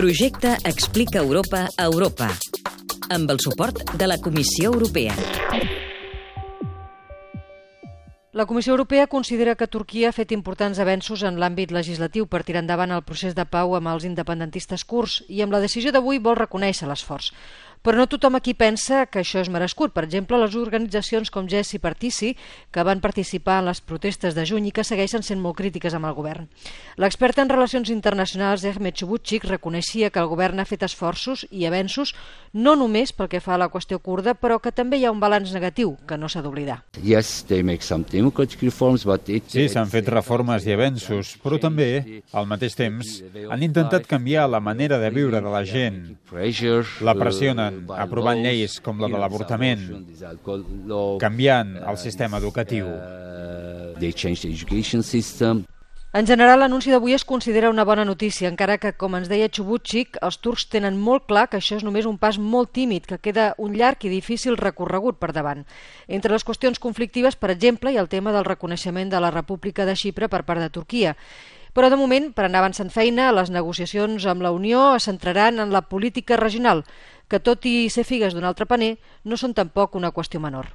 Projecte Explica Europa a Europa amb el suport de la Comissió Europea. La Comissió Europea considera que Turquia ha fet importants avenços en l'àmbit legislatiu per tirar endavant el procés de pau amb els independentistes kurds i amb la decisió d'avui vol reconèixer l'esforç. Però no tothom aquí pensa que això és merescut. Per exemple, les organitzacions com GES i Partici, que van participar en les protestes de juny i que segueixen sent molt crítiques amb el govern. L'expert en relacions internacionals Ehmed Chubutchik reconeixia que el govern ha fet esforços i avenços no només pel que fa a la qüestió kurda, però que també hi ha un balanç negatiu que no s'ha d'oblidar. Yes, they make some democratic reforms, but it, Sí, s'han fet reformes i avenços, però també, al mateix temps, han intentat canviar la manera de viure de la gent. La pressionen aprovant laws, lleis com la de l'avortament, canviant el sistema educatiu. system. En general, l'anunci d'avui es considera una bona notícia, encara que, com ens deia Chubutchik, els turcs tenen molt clar que això és només un pas molt tímid, que queda un llarg i difícil recorregut per davant. Entre les qüestions conflictives, per exemple, hi ha el tema del reconeixement de la República de Xipre per part de Turquia. Però, de moment, per anar avançant feina, les negociacions amb la Unió es centraran en la política regional, que, tot i ser figues d'un altre paner, no són tampoc una qüestió menor.